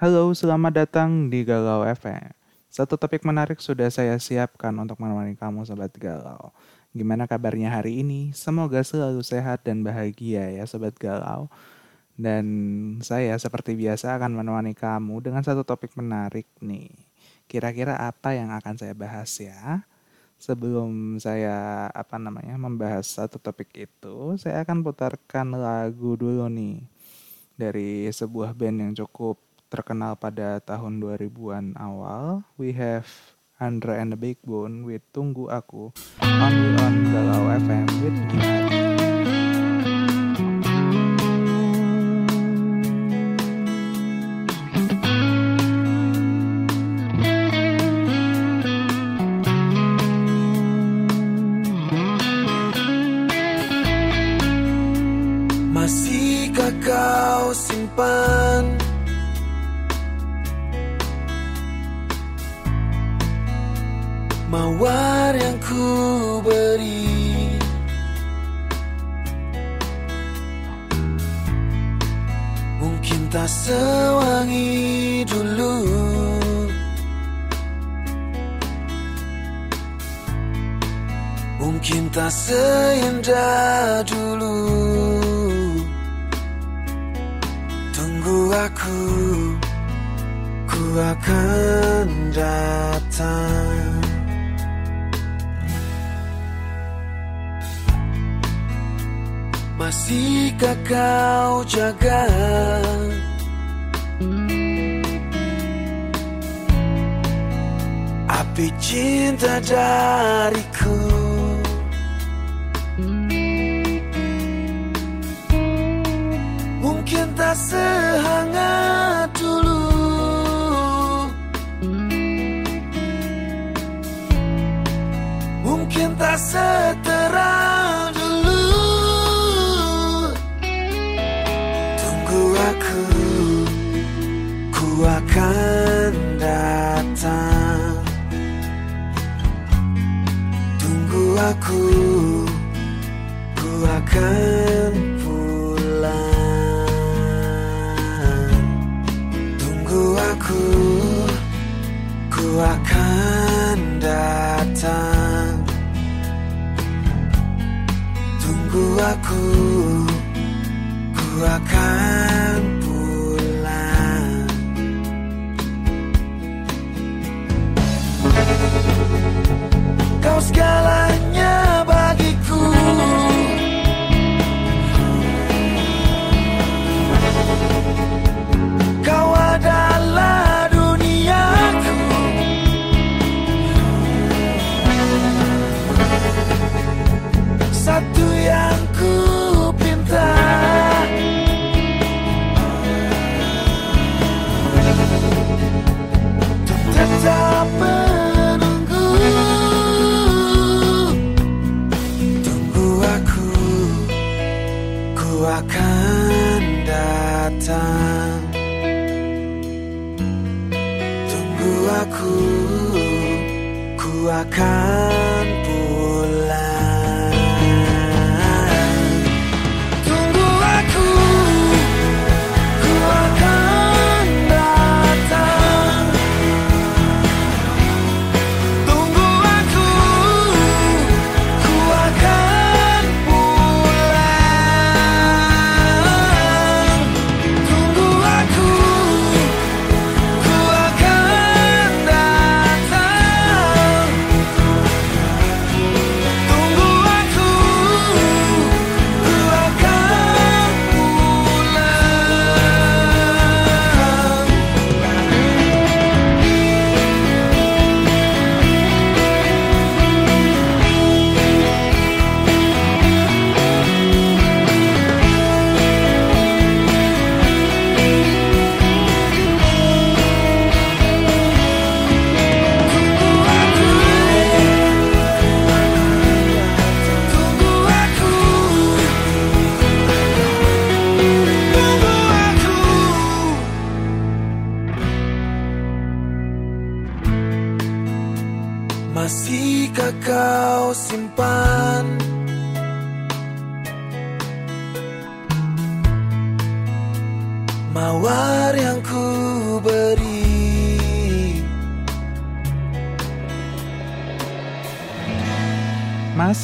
Halo, selamat datang di Galau FM. Satu topik menarik sudah saya siapkan untuk menemani kamu Sobat Galau. Gimana kabarnya hari ini? Semoga selalu sehat dan bahagia ya Sobat Galau. Dan saya seperti biasa akan menemani kamu dengan satu topik menarik nih. Kira-kira apa yang akan saya bahas ya? Sebelum saya apa namanya membahas satu topik itu, saya akan putarkan lagu dulu nih dari sebuah band yang cukup terkenal pada tahun 2000-an awal. We have Andra and the Big Bone with Tunggu Aku, only on Galau FM with Gimari. Masihkah kau simpan beri Mungkin tak sewangi dulu. Mungkin tak seindah dulu. Tunggu aku Ku akan datang Masihkah kau jaga? Api cinta dariku. Mungkin tak sehangat dulu. Mungkin tak seterang datang Tunggu aku Ku akan pulang. Tunggu aku Ku akan datang. Tunggu aku Kau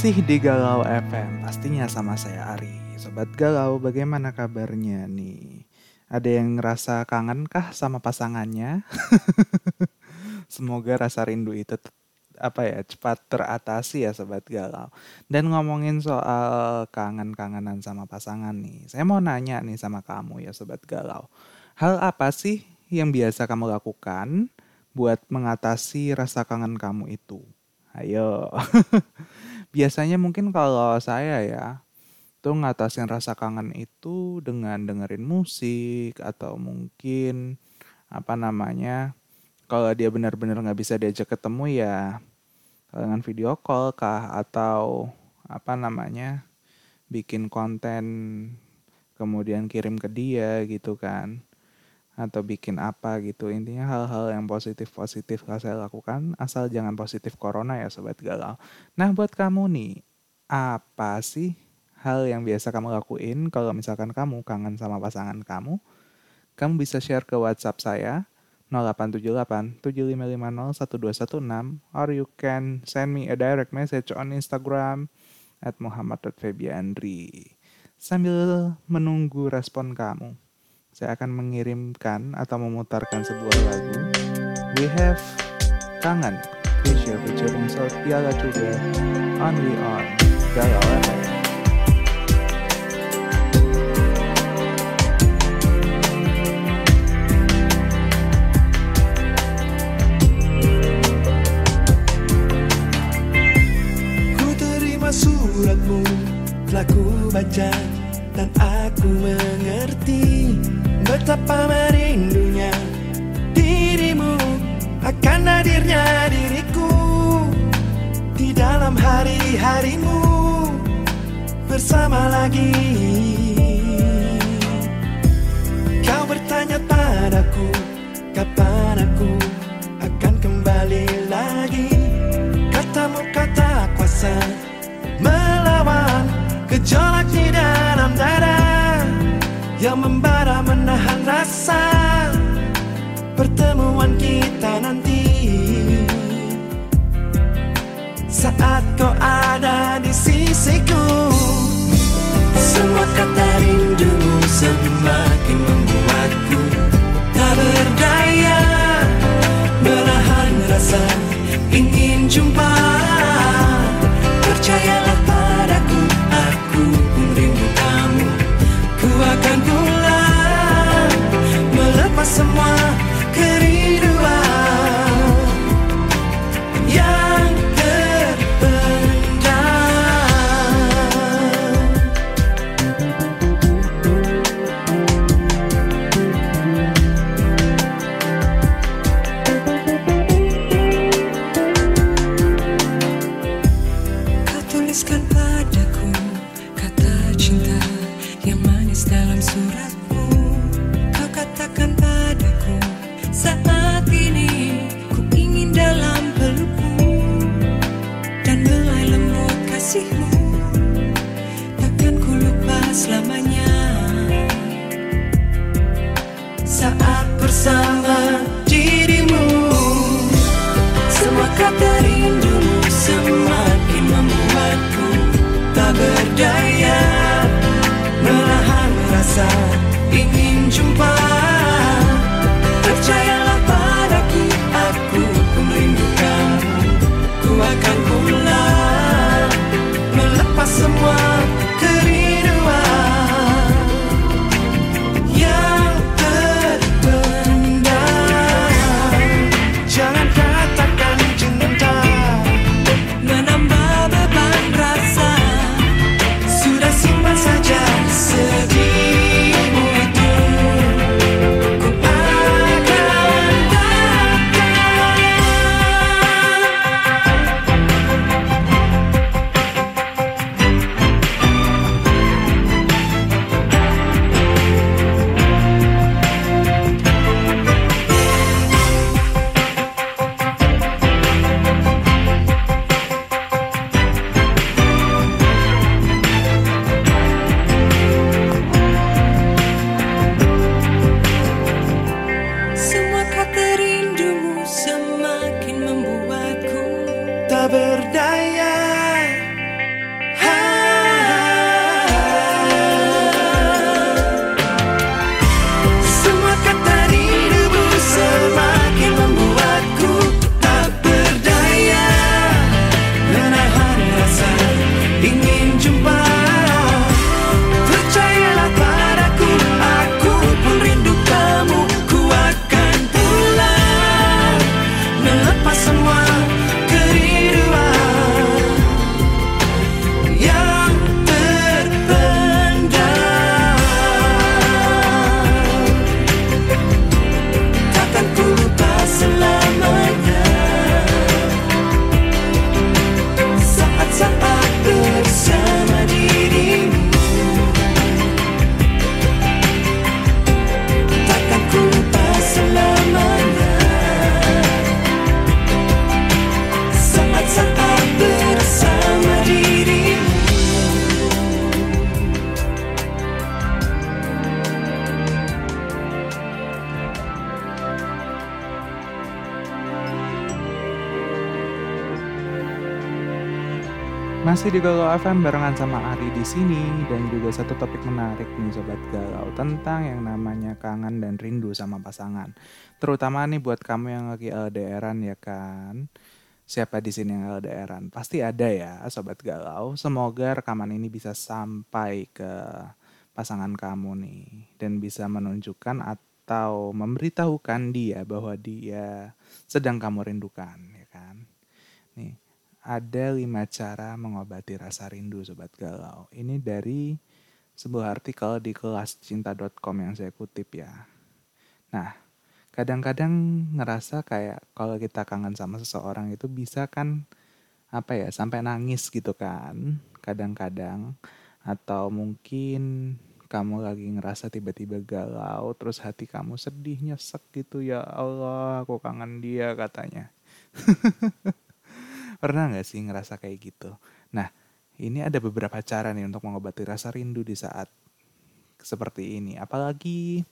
Masih di Galau FM, pastinya sama saya Ari. Sobat Galau, bagaimana kabarnya nih? Ada yang ngerasa kangen kah sama pasangannya? Semoga rasa rindu itu apa ya cepat teratasi ya sobat galau. Dan ngomongin soal kangen-kangenan sama pasangan nih, saya mau nanya nih sama kamu ya sobat galau. Hal apa sih yang biasa kamu lakukan buat mengatasi rasa kangen kamu itu? Ayo. Biasanya mungkin kalau saya ya, tuh ngatasin rasa kangen itu dengan dengerin musik atau mungkin apa namanya kalau dia benar-benar nggak bisa diajak ketemu ya dengan video call kah atau apa namanya bikin konten kemudian kirim ke dia gitu kan atau bikin apa gitu. Intinya hal-hal yang positif positif saya lakukan asal jangan positif corona ya sobat galau. Nah buat kamu nih apa sih hal yang biasa kamu lakuin kalau misalkan kamu kangen sama pasangan kamu? Kamu bisa share ke WhatsApp saya 0878 7550 1216 or you can send me a direct message on Instagram at muhammad.febiandri. Sambil menunggu respon kamu, saya akan mengirimkan atau memutarkan sebuah lagu. We have Kangen, Krisya featuring Sophia Lacuga, Only on Galau FM. Suratmu Telah ku baca Dan aku mengerti Betapa merindunya Dirimu Akan hadirnya diriku Di dalam hari-harimu Bersama lagi. Kau bertanya padaku Kapan aku akan kembali lagi? Katamu kata kuasa Melawan gejolak di dalam dada Yang membara menahan rasa. Pertemuan kita nanti. Saat kau ada di sisiku. Semua kata rindumu semakin membuatku Tak berdaya. Menahan rasa ingin jumpa. Percayalah berdaya Menahan rasa ingin Di Galau FM barengan sama Ari di sini dan juga satu topik menarik nih sobat galau tentang yang namanya kangen dan rindu sama pasangan. Terutama nih buat kamu yang lagi LDRan ya kan. Siapa di sini yang LDRan? Pasti ada ya sobat galau. Semoga rekaman ini bisa sampai ke pasangan kamu nih dan bisa menunjukkan atau memberitahukan dia bahwa dia sedang kamu rindukan ya kan. Nih, ada lima cara mengobati rasa rindu sobat galau. Ini dari sebuah artikel di kelascinta.com yang saya kutip ya. Nah, kadang-kadang ngerasa kayak kalau kita kangen sama seseorang itu bisa kan apa ya sampai nangis gitu kan kadang-kadang atau mungkin kamu lagi ngerasa tiba-tiba galau terus hati kamu sedih nyesek gitu ya Allah aku kangen dia katanya Pernah nggak sih ngerasa kayak gitu? Nah, ini ada beberapa cara nih untuk mengobati rasa rindu di saat seperti ini. Apalagi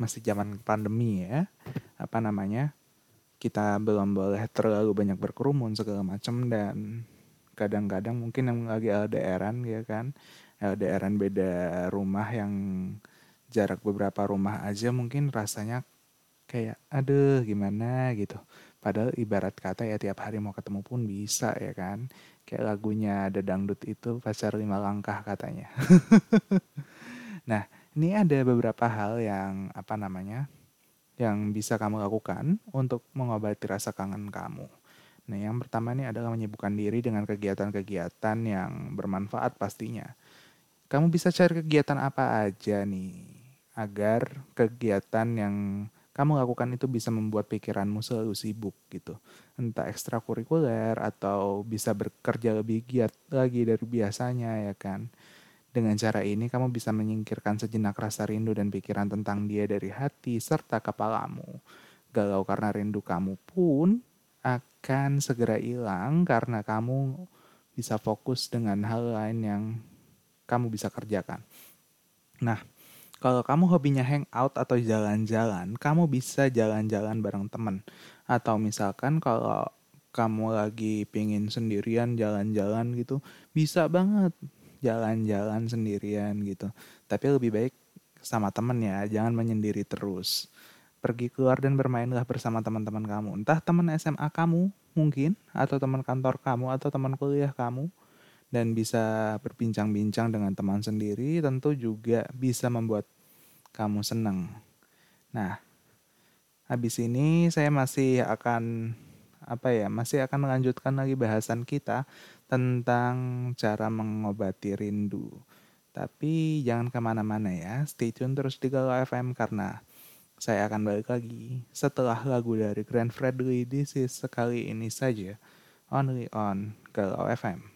masih zaman pandemi ya. Apa namanya? Kita belum boleh terlalu banyak berkerumun segala macam dan kadang-kadang mungkin yang lagi LDRan ya kan. LDRan beda rumah yang jarak beberapa rumah aja mungkin rasanya kayak aduh gimana gitu Padahal ibarat kata ya tiap hari mau ketemu pun bisa ya kan. Kayak lagunya ada dangdut itu pacar lima langkah katanya. nah ini ada beberapa hal yang apa namanya yang bisa kamu lakukan untuk mengobati rasa kangen kamu. Nah yang pertama ini adalah menyibukkan diri dengan kegiatan-kegiatan yang bermanfaat pastinya. Kamu bisa cari kegiatan apa aja nih agar kegiatan yang kamu lakukan itu bisa membuat pikiranmu selalu sibuk gitu. Entah ekstrakurikuler atau bisa bekerja lebih giat lagi dari biasanya ya kan. Dengan cara ini kamu bisa menyingkirkan sejenak rasa rindu dan pikiran tentang dia dari hati serta kepalamu. Galau karena rindu kamu pun akan segera hilang karena kamu bisa fokus dengan hal lain yang kamu bisa kerjakan. Nah, kalau kamu hobinya hangout atau jalan-jalan, kamu bisa jalan-jalan bareng temen. Atau misalkan kalau kamu lagi pingin sendirian jalan-jalan gitu, bisa banget jalan-jalan sendirian gitu. Tapi lebih baik sama temen ya, jangan menyendiri terus. Pergi keluar dan bermainlah bersama teman-teman kamu. Entah teman SMA kamu mungkin, atau teman kantor kamu, atau teman kuliah kamu dan bisa berbincang-bincang dengan teman sendiri tentu juga bisa membuat kamu senang. Nah, habis ini saya masih akan apa ya, masih akan melanjutkan lagi bahasan kita tentang cara mengobati rindu. Tapi jangan ke mana-mana ya, stay tune terus di Galau FM karena saya akan balik lagi setelah lagu dari Grand Fredly This is sekali ini saja, only on Galau FM.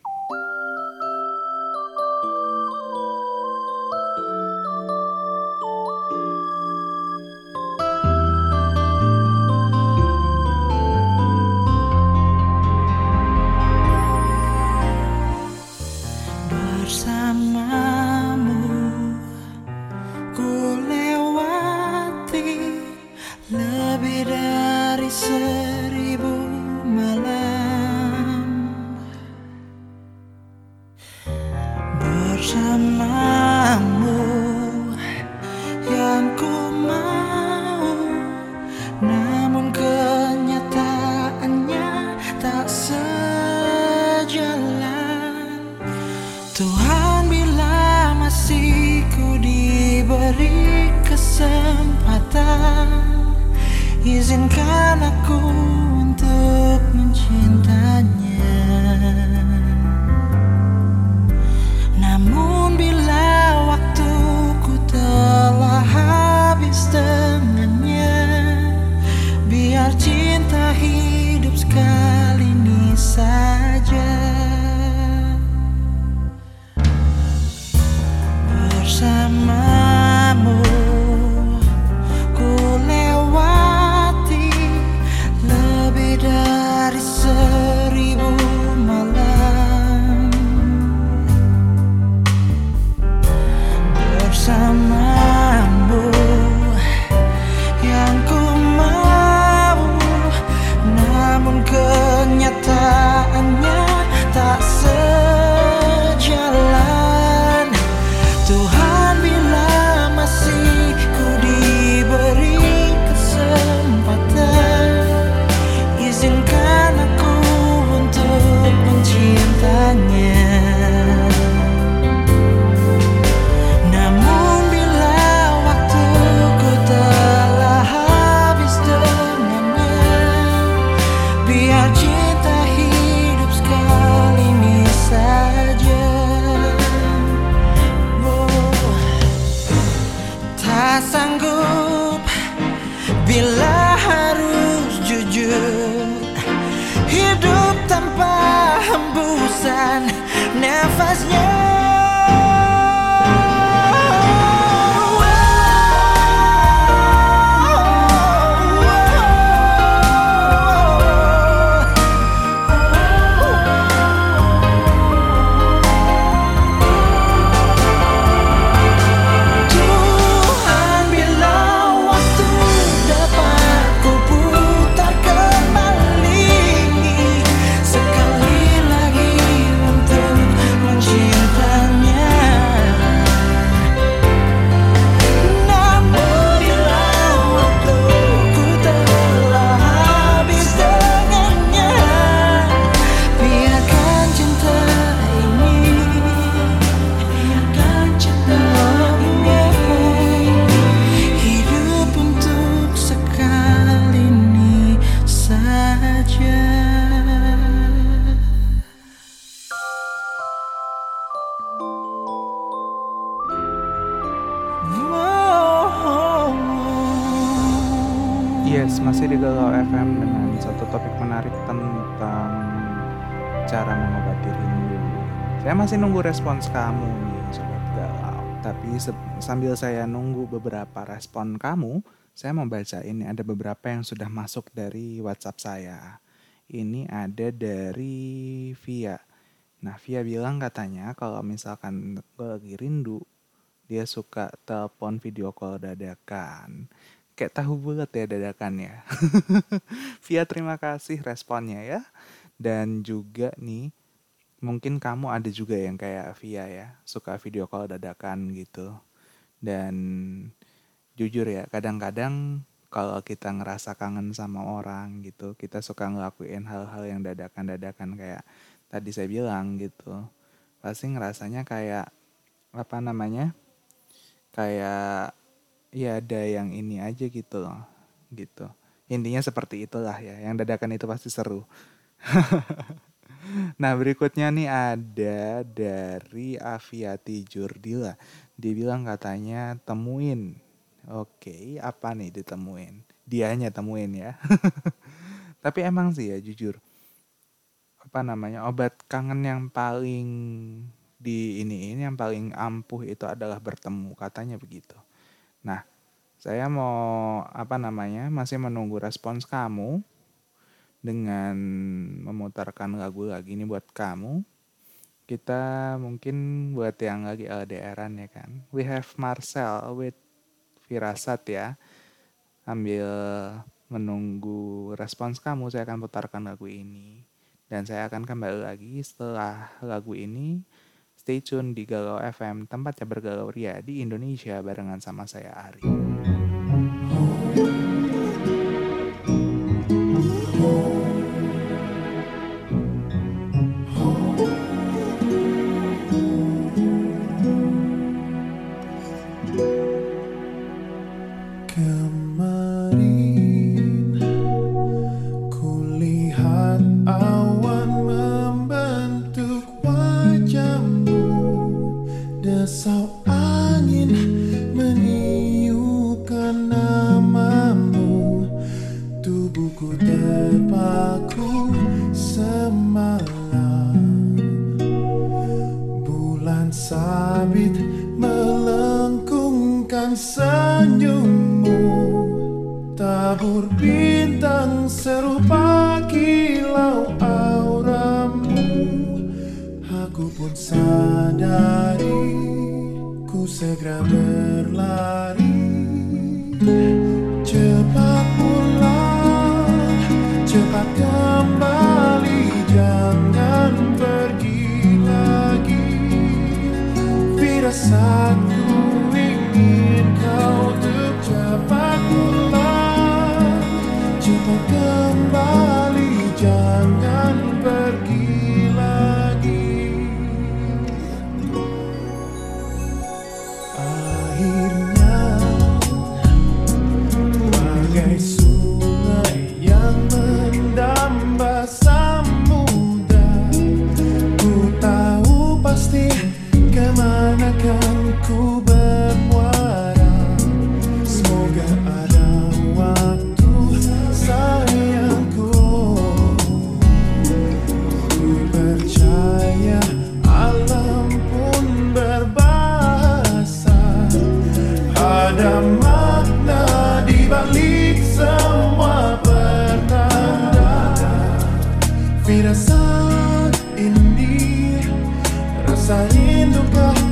Masih nunggu respons kamu nih, Sobat Galau. Tapi sambil saya nunggu beberapa respon kamu, saya mau baca ini ada beberapa yang sudah masuk dari WhatsApp saya. Ini ada dari Via. Nah, Via bilang katanya kalau misalkan lagi rindu, dia suka telepon video call dadakan. Kayak tahu bulat ya dadakannya. Via terima kasih responnya ya. Dan juga nih, mungkin kamu ada juga yang kayak Via ya, suka video call dadakan gitu. Dan jujur ya, kadang-kadang kalau kita ngerasa kangen sama orang gitu, kita suka ngelakuin hal-hal yang dadakan-dadakan kayak tadi saya bilang gitu. Pasti ngerasanya kayak apa namanya? Kayak ya ada yang ini aja gitu loh. Gitu. Intinya seperti itulah ya, yang dadakan itu pasti seru. Nah berikutnya nih ada dari Aviati Jurdila. Dia bilang katanya temuin. Oke, apa nih ditemuin? Dianya temuin ya. Tapi emang sih ya jujur. Apa namanya obat kangen yang paling di ini ini yang paling ampuh itu adalah bertemu katanya begitu. Nah saya mau apa namanya masih menunggu respons kamu dengan memutarkan lagu lagi ini buat kamu. Kita mungkin buat yang lagi LDRan ya kan. We have Marcel with Firasat ya. Ambil menunggu respons kamu, saya akan putarkan lagu ini. Dan saya akan kembali lagi setelah lagu ini. Stay tune di Galau FM, tempatnya bergalau ria di Indonesia barengan sama saya Ari. Tubuhku terpaku semalam. Bulan sabit melengkungkan senyummu. Tabur bintang serupa kilau auramu. Aku pun sadari ku segera berlari passar. Hatiku bermuara Semoga ada waktu sayangku Ku percaya alam pun berbahasa. Ada makna di balik semua pertanda Firasat ini Rasa indukah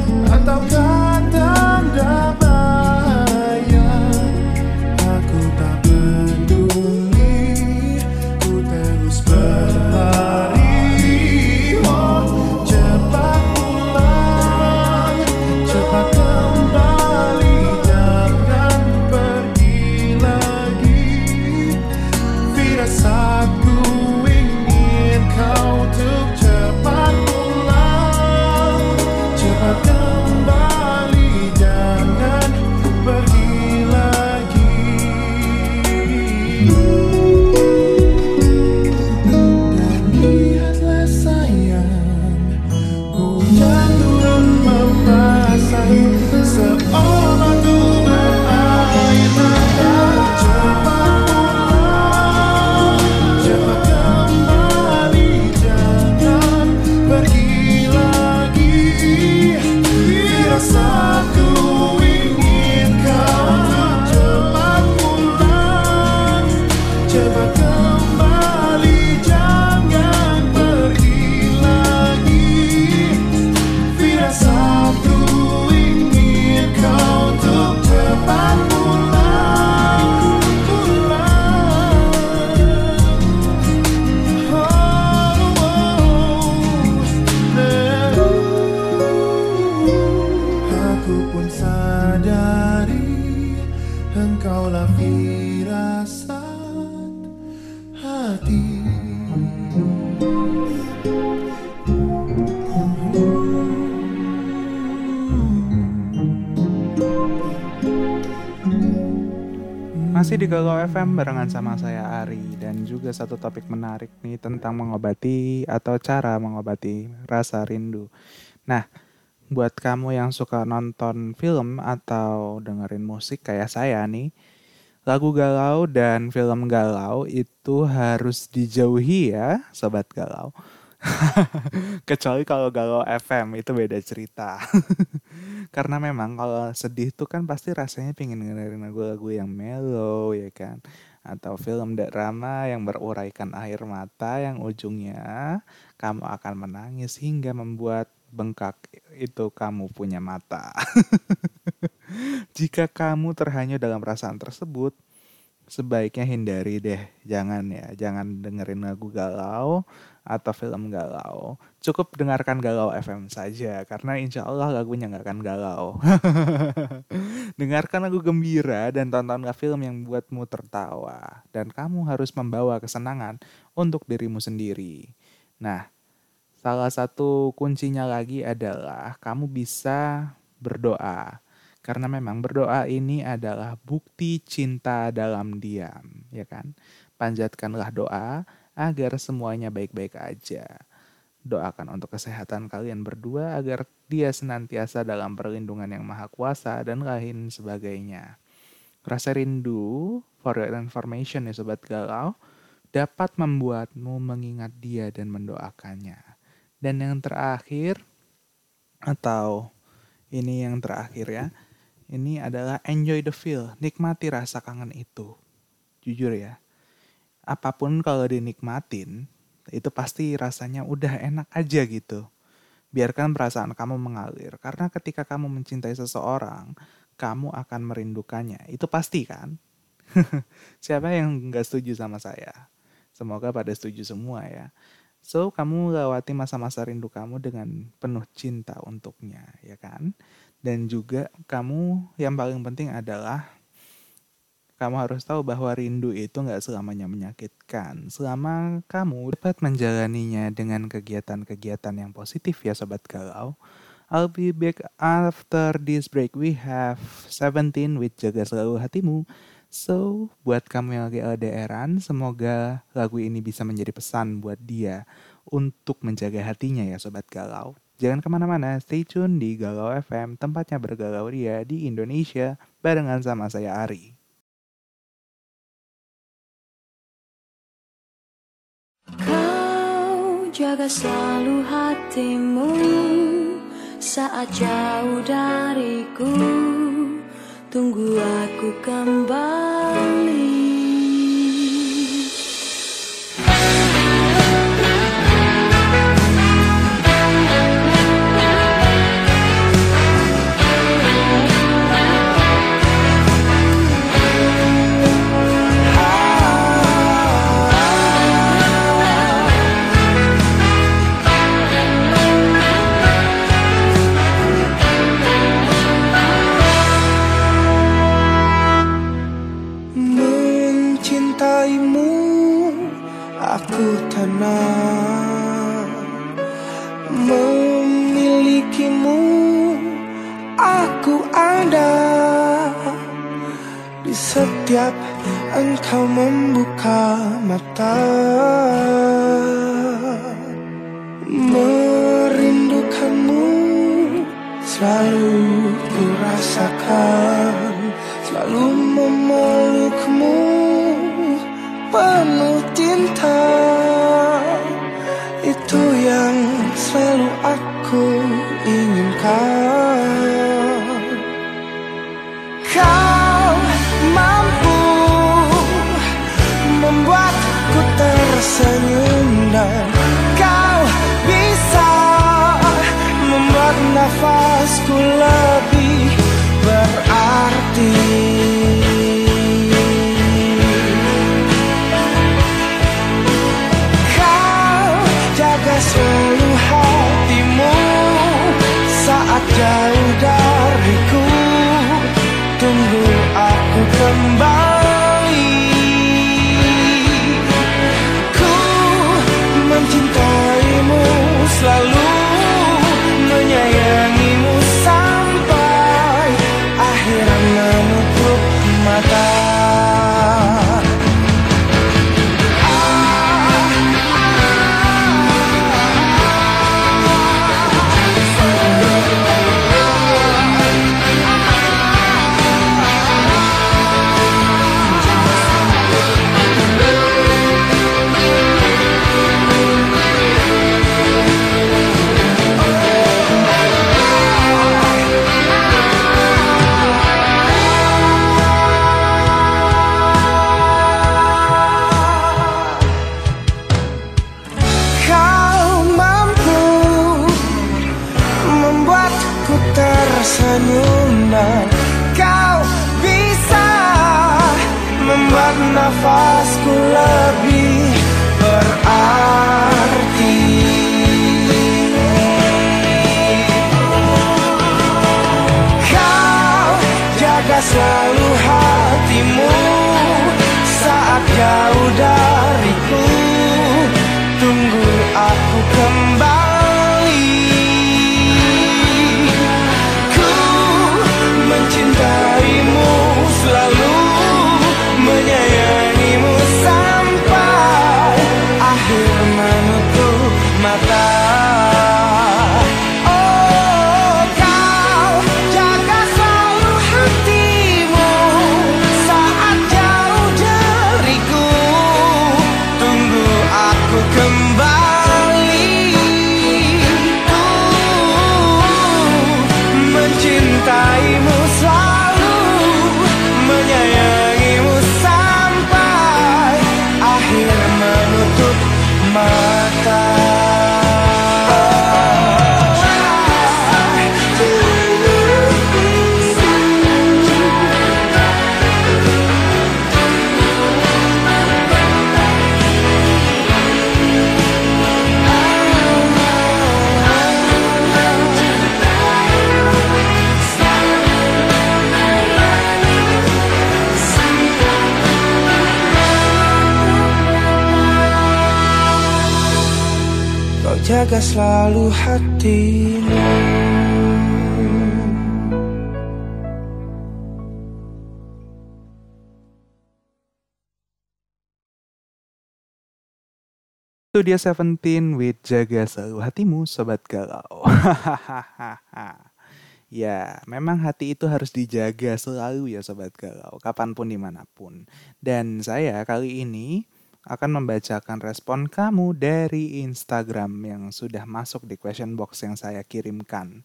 di Galau FM barengan sama saya Ari dan juga satu topik menarik nih tentang mengobati atau cara mengobati rasa rindu. Nah, buat kamu yang suka nonton film atau dengerin musik kayak saya nih, lagu galau dan film galau itu harus dijauhi ya, sobat galau. Kecuali kalau galau FM itu beda cerita. Karena memang kalau sedih tuh kan pasti rasanya pengen dengerin lagu-lagu yang mellow ya kan. Atau film drama yang beruraikan air mata yang ujungnya kamu akan menangis hingga membuat bengkak itu kamu punya mata. Jika kamu terhanyut dalam perasaan tersebut, sebaiknya hindari deh. Jangan ya, jangan dengerin lagu galau atau film galau. Cukup dengarkan galau FM saja, karena insya Allah lagunya nggak akan galau. dengarkan lagu gembira dan tontonlah film yang membuatmu tertawa. Dan kamu harus membawa kesenangan untuk dirimu sendiri. Nah, salah satu kuncinya lagi adalah kamu bisa berdoa. Karena memang berdoa ini adalah bukti cinta dalam diam, ya kan? Panjatkanlah doa agar semuanya baik-baik aja. Doakan untuk kesehatan kalian berdua agar dia senantiasa dalam perlindungan yang maha kuasa dan lain sebagainya. Rasa rindu, for your information ya Sobat Galau, dapat membuatmu mengingat dia dan mendoakannya. Dan yang terakhir, atau ini yang terakhir ya, ini adalah enjoy the feel, nikmati rasa kangen itu. Jujur ya, apa pun kalau dinikmatin, itu pasti rasanya udah enak aja gitu. Biarkan perasaan kamu mengalir, karena ketika kamu mencintai seseorang, kamu akan merindukannya. Itu pasti kan? Siapa yang nggak setuju sama saya? Semoga pada setuju semua ya. So, kamu lewati masa-masa rindu kamu dengan penuh cinta untuknya, ya kan? Dan juga kamu yang paling penting adalah kamu harus tahu bahwa rindu itu nggak selamanya menyakitkan. Selama kamu dapat menjalaninya dengan kegiatan-kegiatan yang positif ya Sobat Galau. I'll be back after this break. We have 17 with Jaga Selalu Hatimu. So, buat kamu yang lagi LDRan, semoga lagu ini bisa menjadi pesan buat dia untuk menjaga hatinya ya Sobat Galau. Jangan ke mana-mana, stay tune di Galau FM, tempatnya bergalau ria di Indonesia, barengan sama saya Ari. Kau jaga selalu hatimu saat jauh dariku. Tunggu aku kembali. Setiap engkau membuka mata Merindukanmu selalu ku rasakan Selalu memelukmu penuh jaga selalu hatimu Itu dia Seventeen with Jaga Selalu Hatimu, Sobat Galau. ya, memang hati itu harus dijaga selalu ya Sobat Galau, kapan pun di mana pun. Dan saya kali ini akan membacakan respon kamu dari Instagram yang sudah masuk di question box yang saya kirimkan.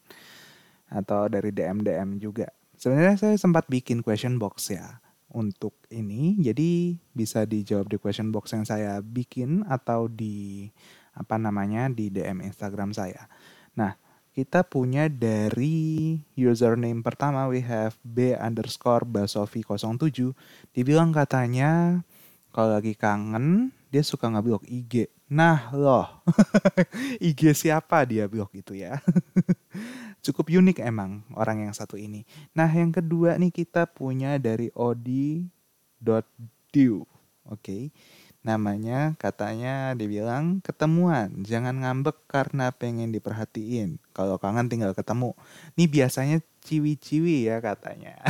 Atau dari DM-DM juga. Sebenarnya saya sempat bikin question box ya untuk ini. Jadi bisa dijawab di question box yang saya bikin atau di apa namanya di DM Instagram saya. Nah, kita punya dari username pertama we have b underscore basofi 07 dibilang katanya kalau lagi kangen dia suka ngeblok IG nah loh IG siapa dia blok itu ya cukup unik emang orang yang satu ini nah yang kedua nih kita punya dari odi.dew Oke. Namanya katanya dibilang ketemuan, jangan ngambek karena pengen diperhatiin. Kalau kangen tinggal ketemu. Ini biasanya ciwi-ciwi ya katanya.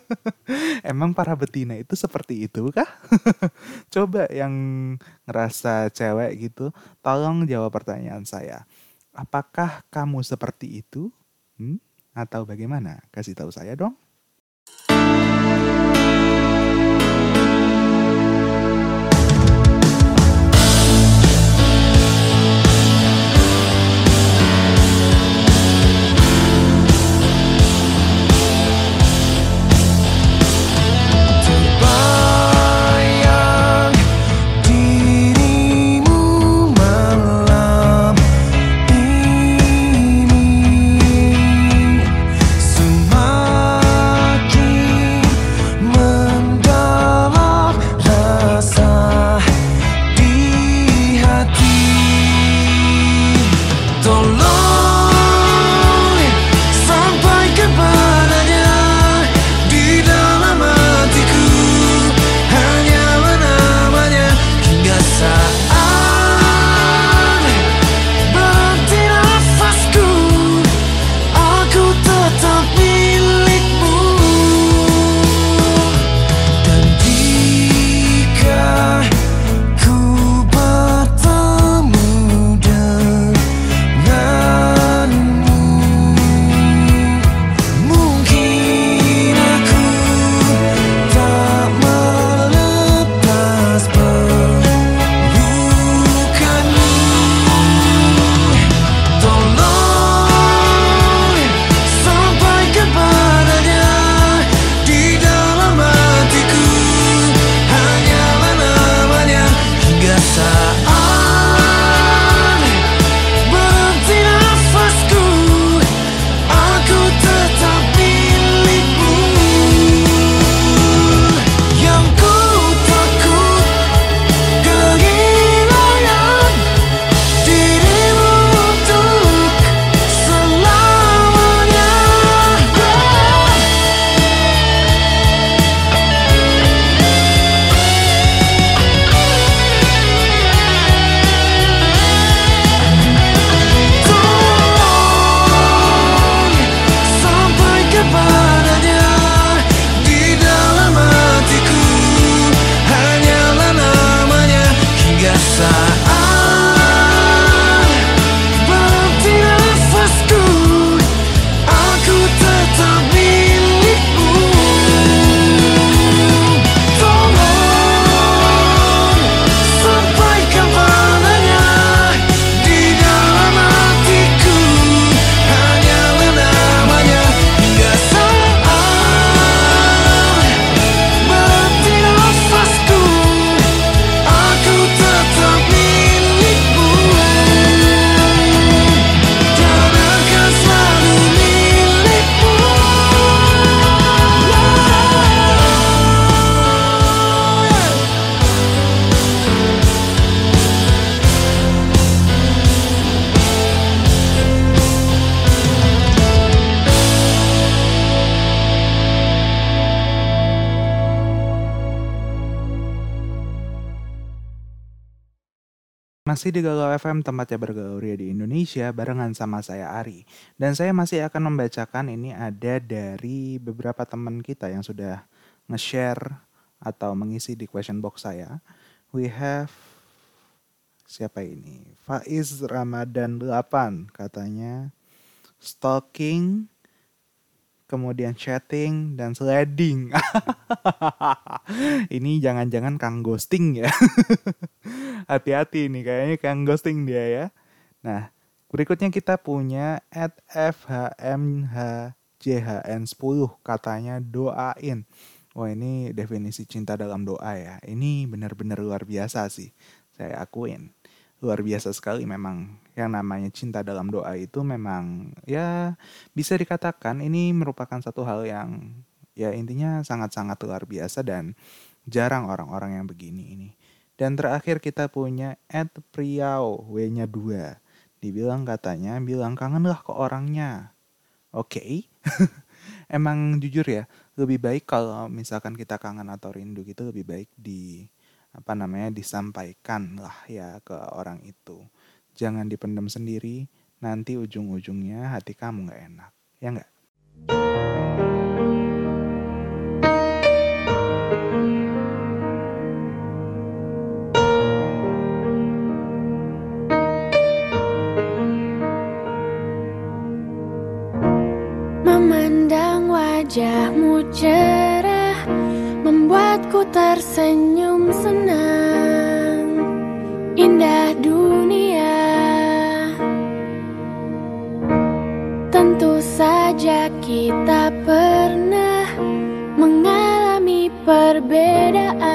Emang para betina itu seperti itu kah? Coba yang ngerasa cewek gitu, tolong jawab pertanyaan saya. Apakah kamu seperti itu? Hmm? Atau bagaimana? Kasih tahu saya dong. Masih di Galau FM tempatnya bergaul di Indonesia barengan sama saya Ari. Dan saya masih akan membacakan ini ada dari beberapa teman kita yang sudah nge-share atau mengisi di question box saya. We have siapa ini? Faiz Ramadan 8 katanya stalking kemudian chatting dan sliding. ini jangan-jangan Kang ghosting ya. Hati-hati nih kayaknya Kang ghosting dia ya. Nah, berikutnya kita punya at FHMHJHN10 katanya doain. Wah ini definisi cinta dalam doa ya. Ini benar-benar luar biasa sih. Saya akuin. Luar biasa sekali memang yang namanya cinta dalam doa itu memang ya bisa dikatakan ini merupakan satu hal yang ya intinya sangat-sangat luar biasa dan jarang orang-orang yang begini ini. Dan terakhir kita punya Ed Priau, W-nya 2. Dibilang katanya, bilang kangen lah ke orangnya. Oke. Emang jujur ya, lebih baik kalau misalkan kita kangen atau rindu gitu lebih baik di apa namanya disampaikan lah ya ke orang itu. Jangan dipendam sendiri, nanti ujung-ujungnya hati kamu nggak enak, ya nggak? Memandang wajahmu cerah Membuatku tersenyum senang Indah dunia perbedaan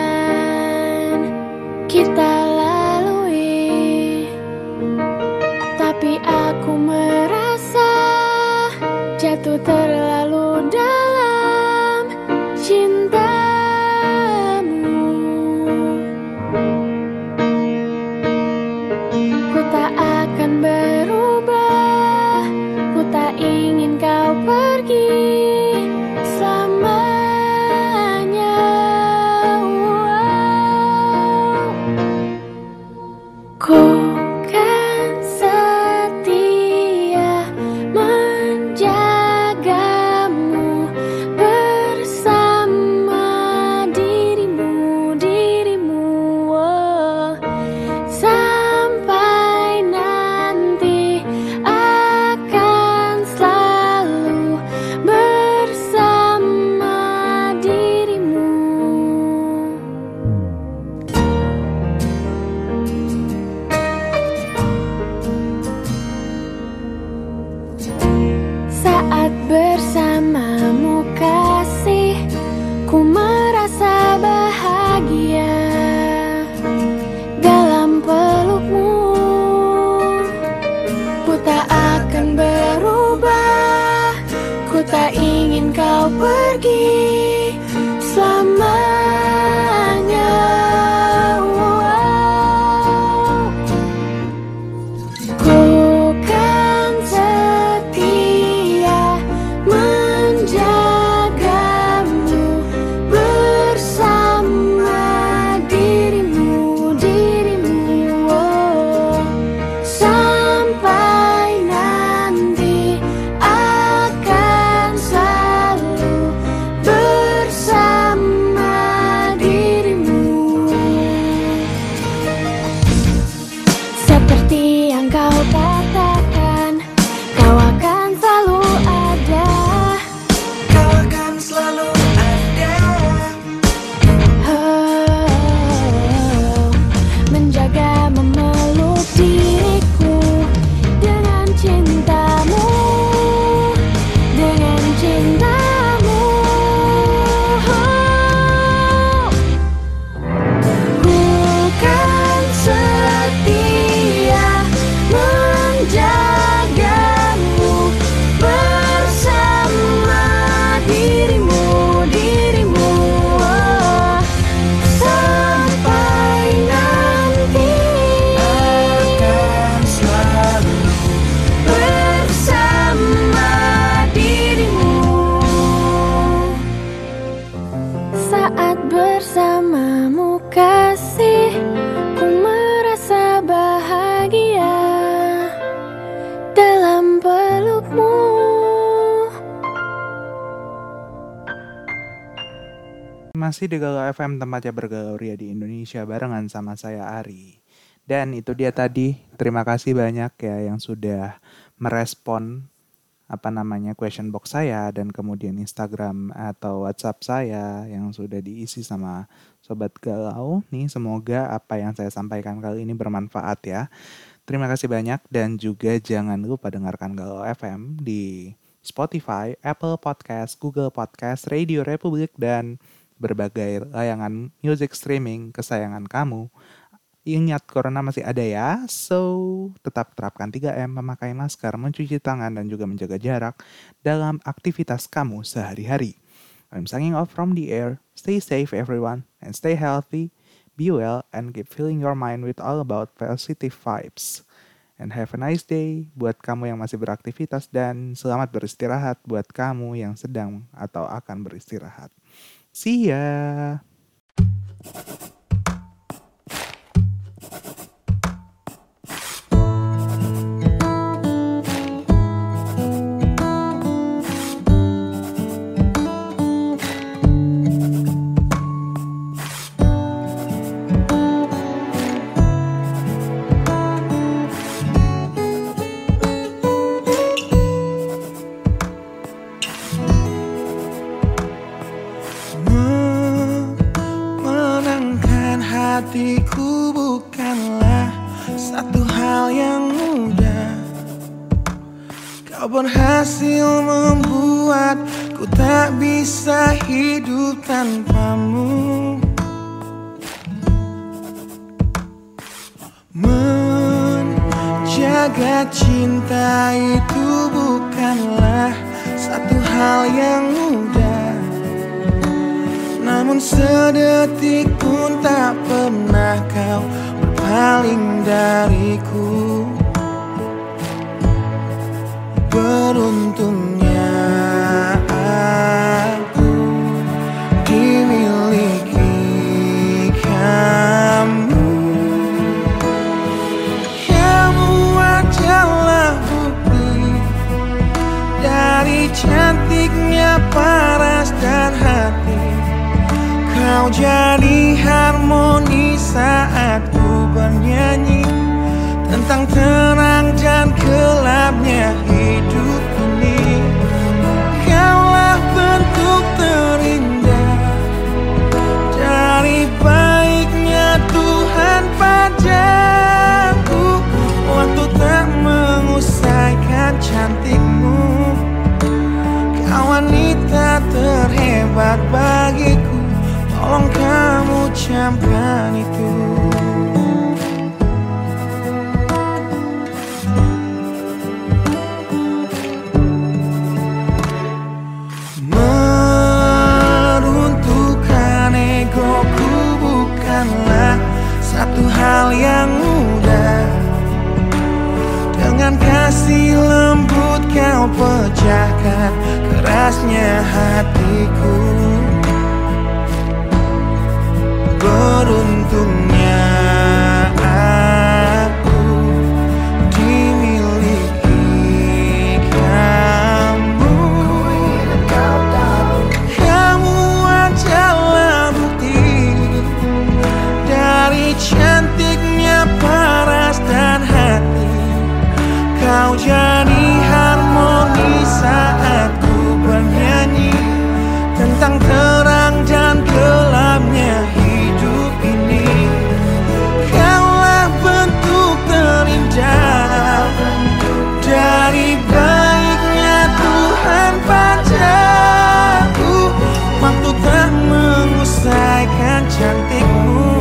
Masih di Galau FM tempatnya bergalau ria di Indonesia barengan sama saya Ari. Dan itu dia tadi. Terima kasih banyak ya yang sudah merespon apa namanya question box saya dan kemudian Instagram atau WhatsApp saya yang sudah diisi sama sobat galau. Nih semoga apa yang saya sampaikan kali ini bermanfaat ya. Terima kasih banyak dan juga jangan lupa dengarkan Galau FM di Spotify, Apple Podcast, Google Podcast, Radio Republik dan berbagai layangan music streaming kesayangan kamu. Ingat corona masih ada ya, so tetap terapkan 3M, memakai masker, mencuci tangan, dan juga menjaga jarak dalam aktivitas kamu sehari-hari. I'm signing off from the air. Stay safe everyone, and stay healthy, be well, and keep filling your mind with all about positive vibes. And have a nice day buat kamu yang masih beraktivitas dan selamat beristirahat buat kamu yang sedang atau akan beristirahat. See ya! Cinta itu bukanlah satu hal yang mudah. Namun sedetik pun tak pernah kau berpaling dariku. Kau jadi harmoni saat ku bernyanyi Tentang terang dan gelapnya hidup. diamkan itu. Meruntuhkan egoku bukanlah satu hal yang mudah. Dengan kasih lembut kau pecahkan kerasnya hatiku. bottle cantikmu.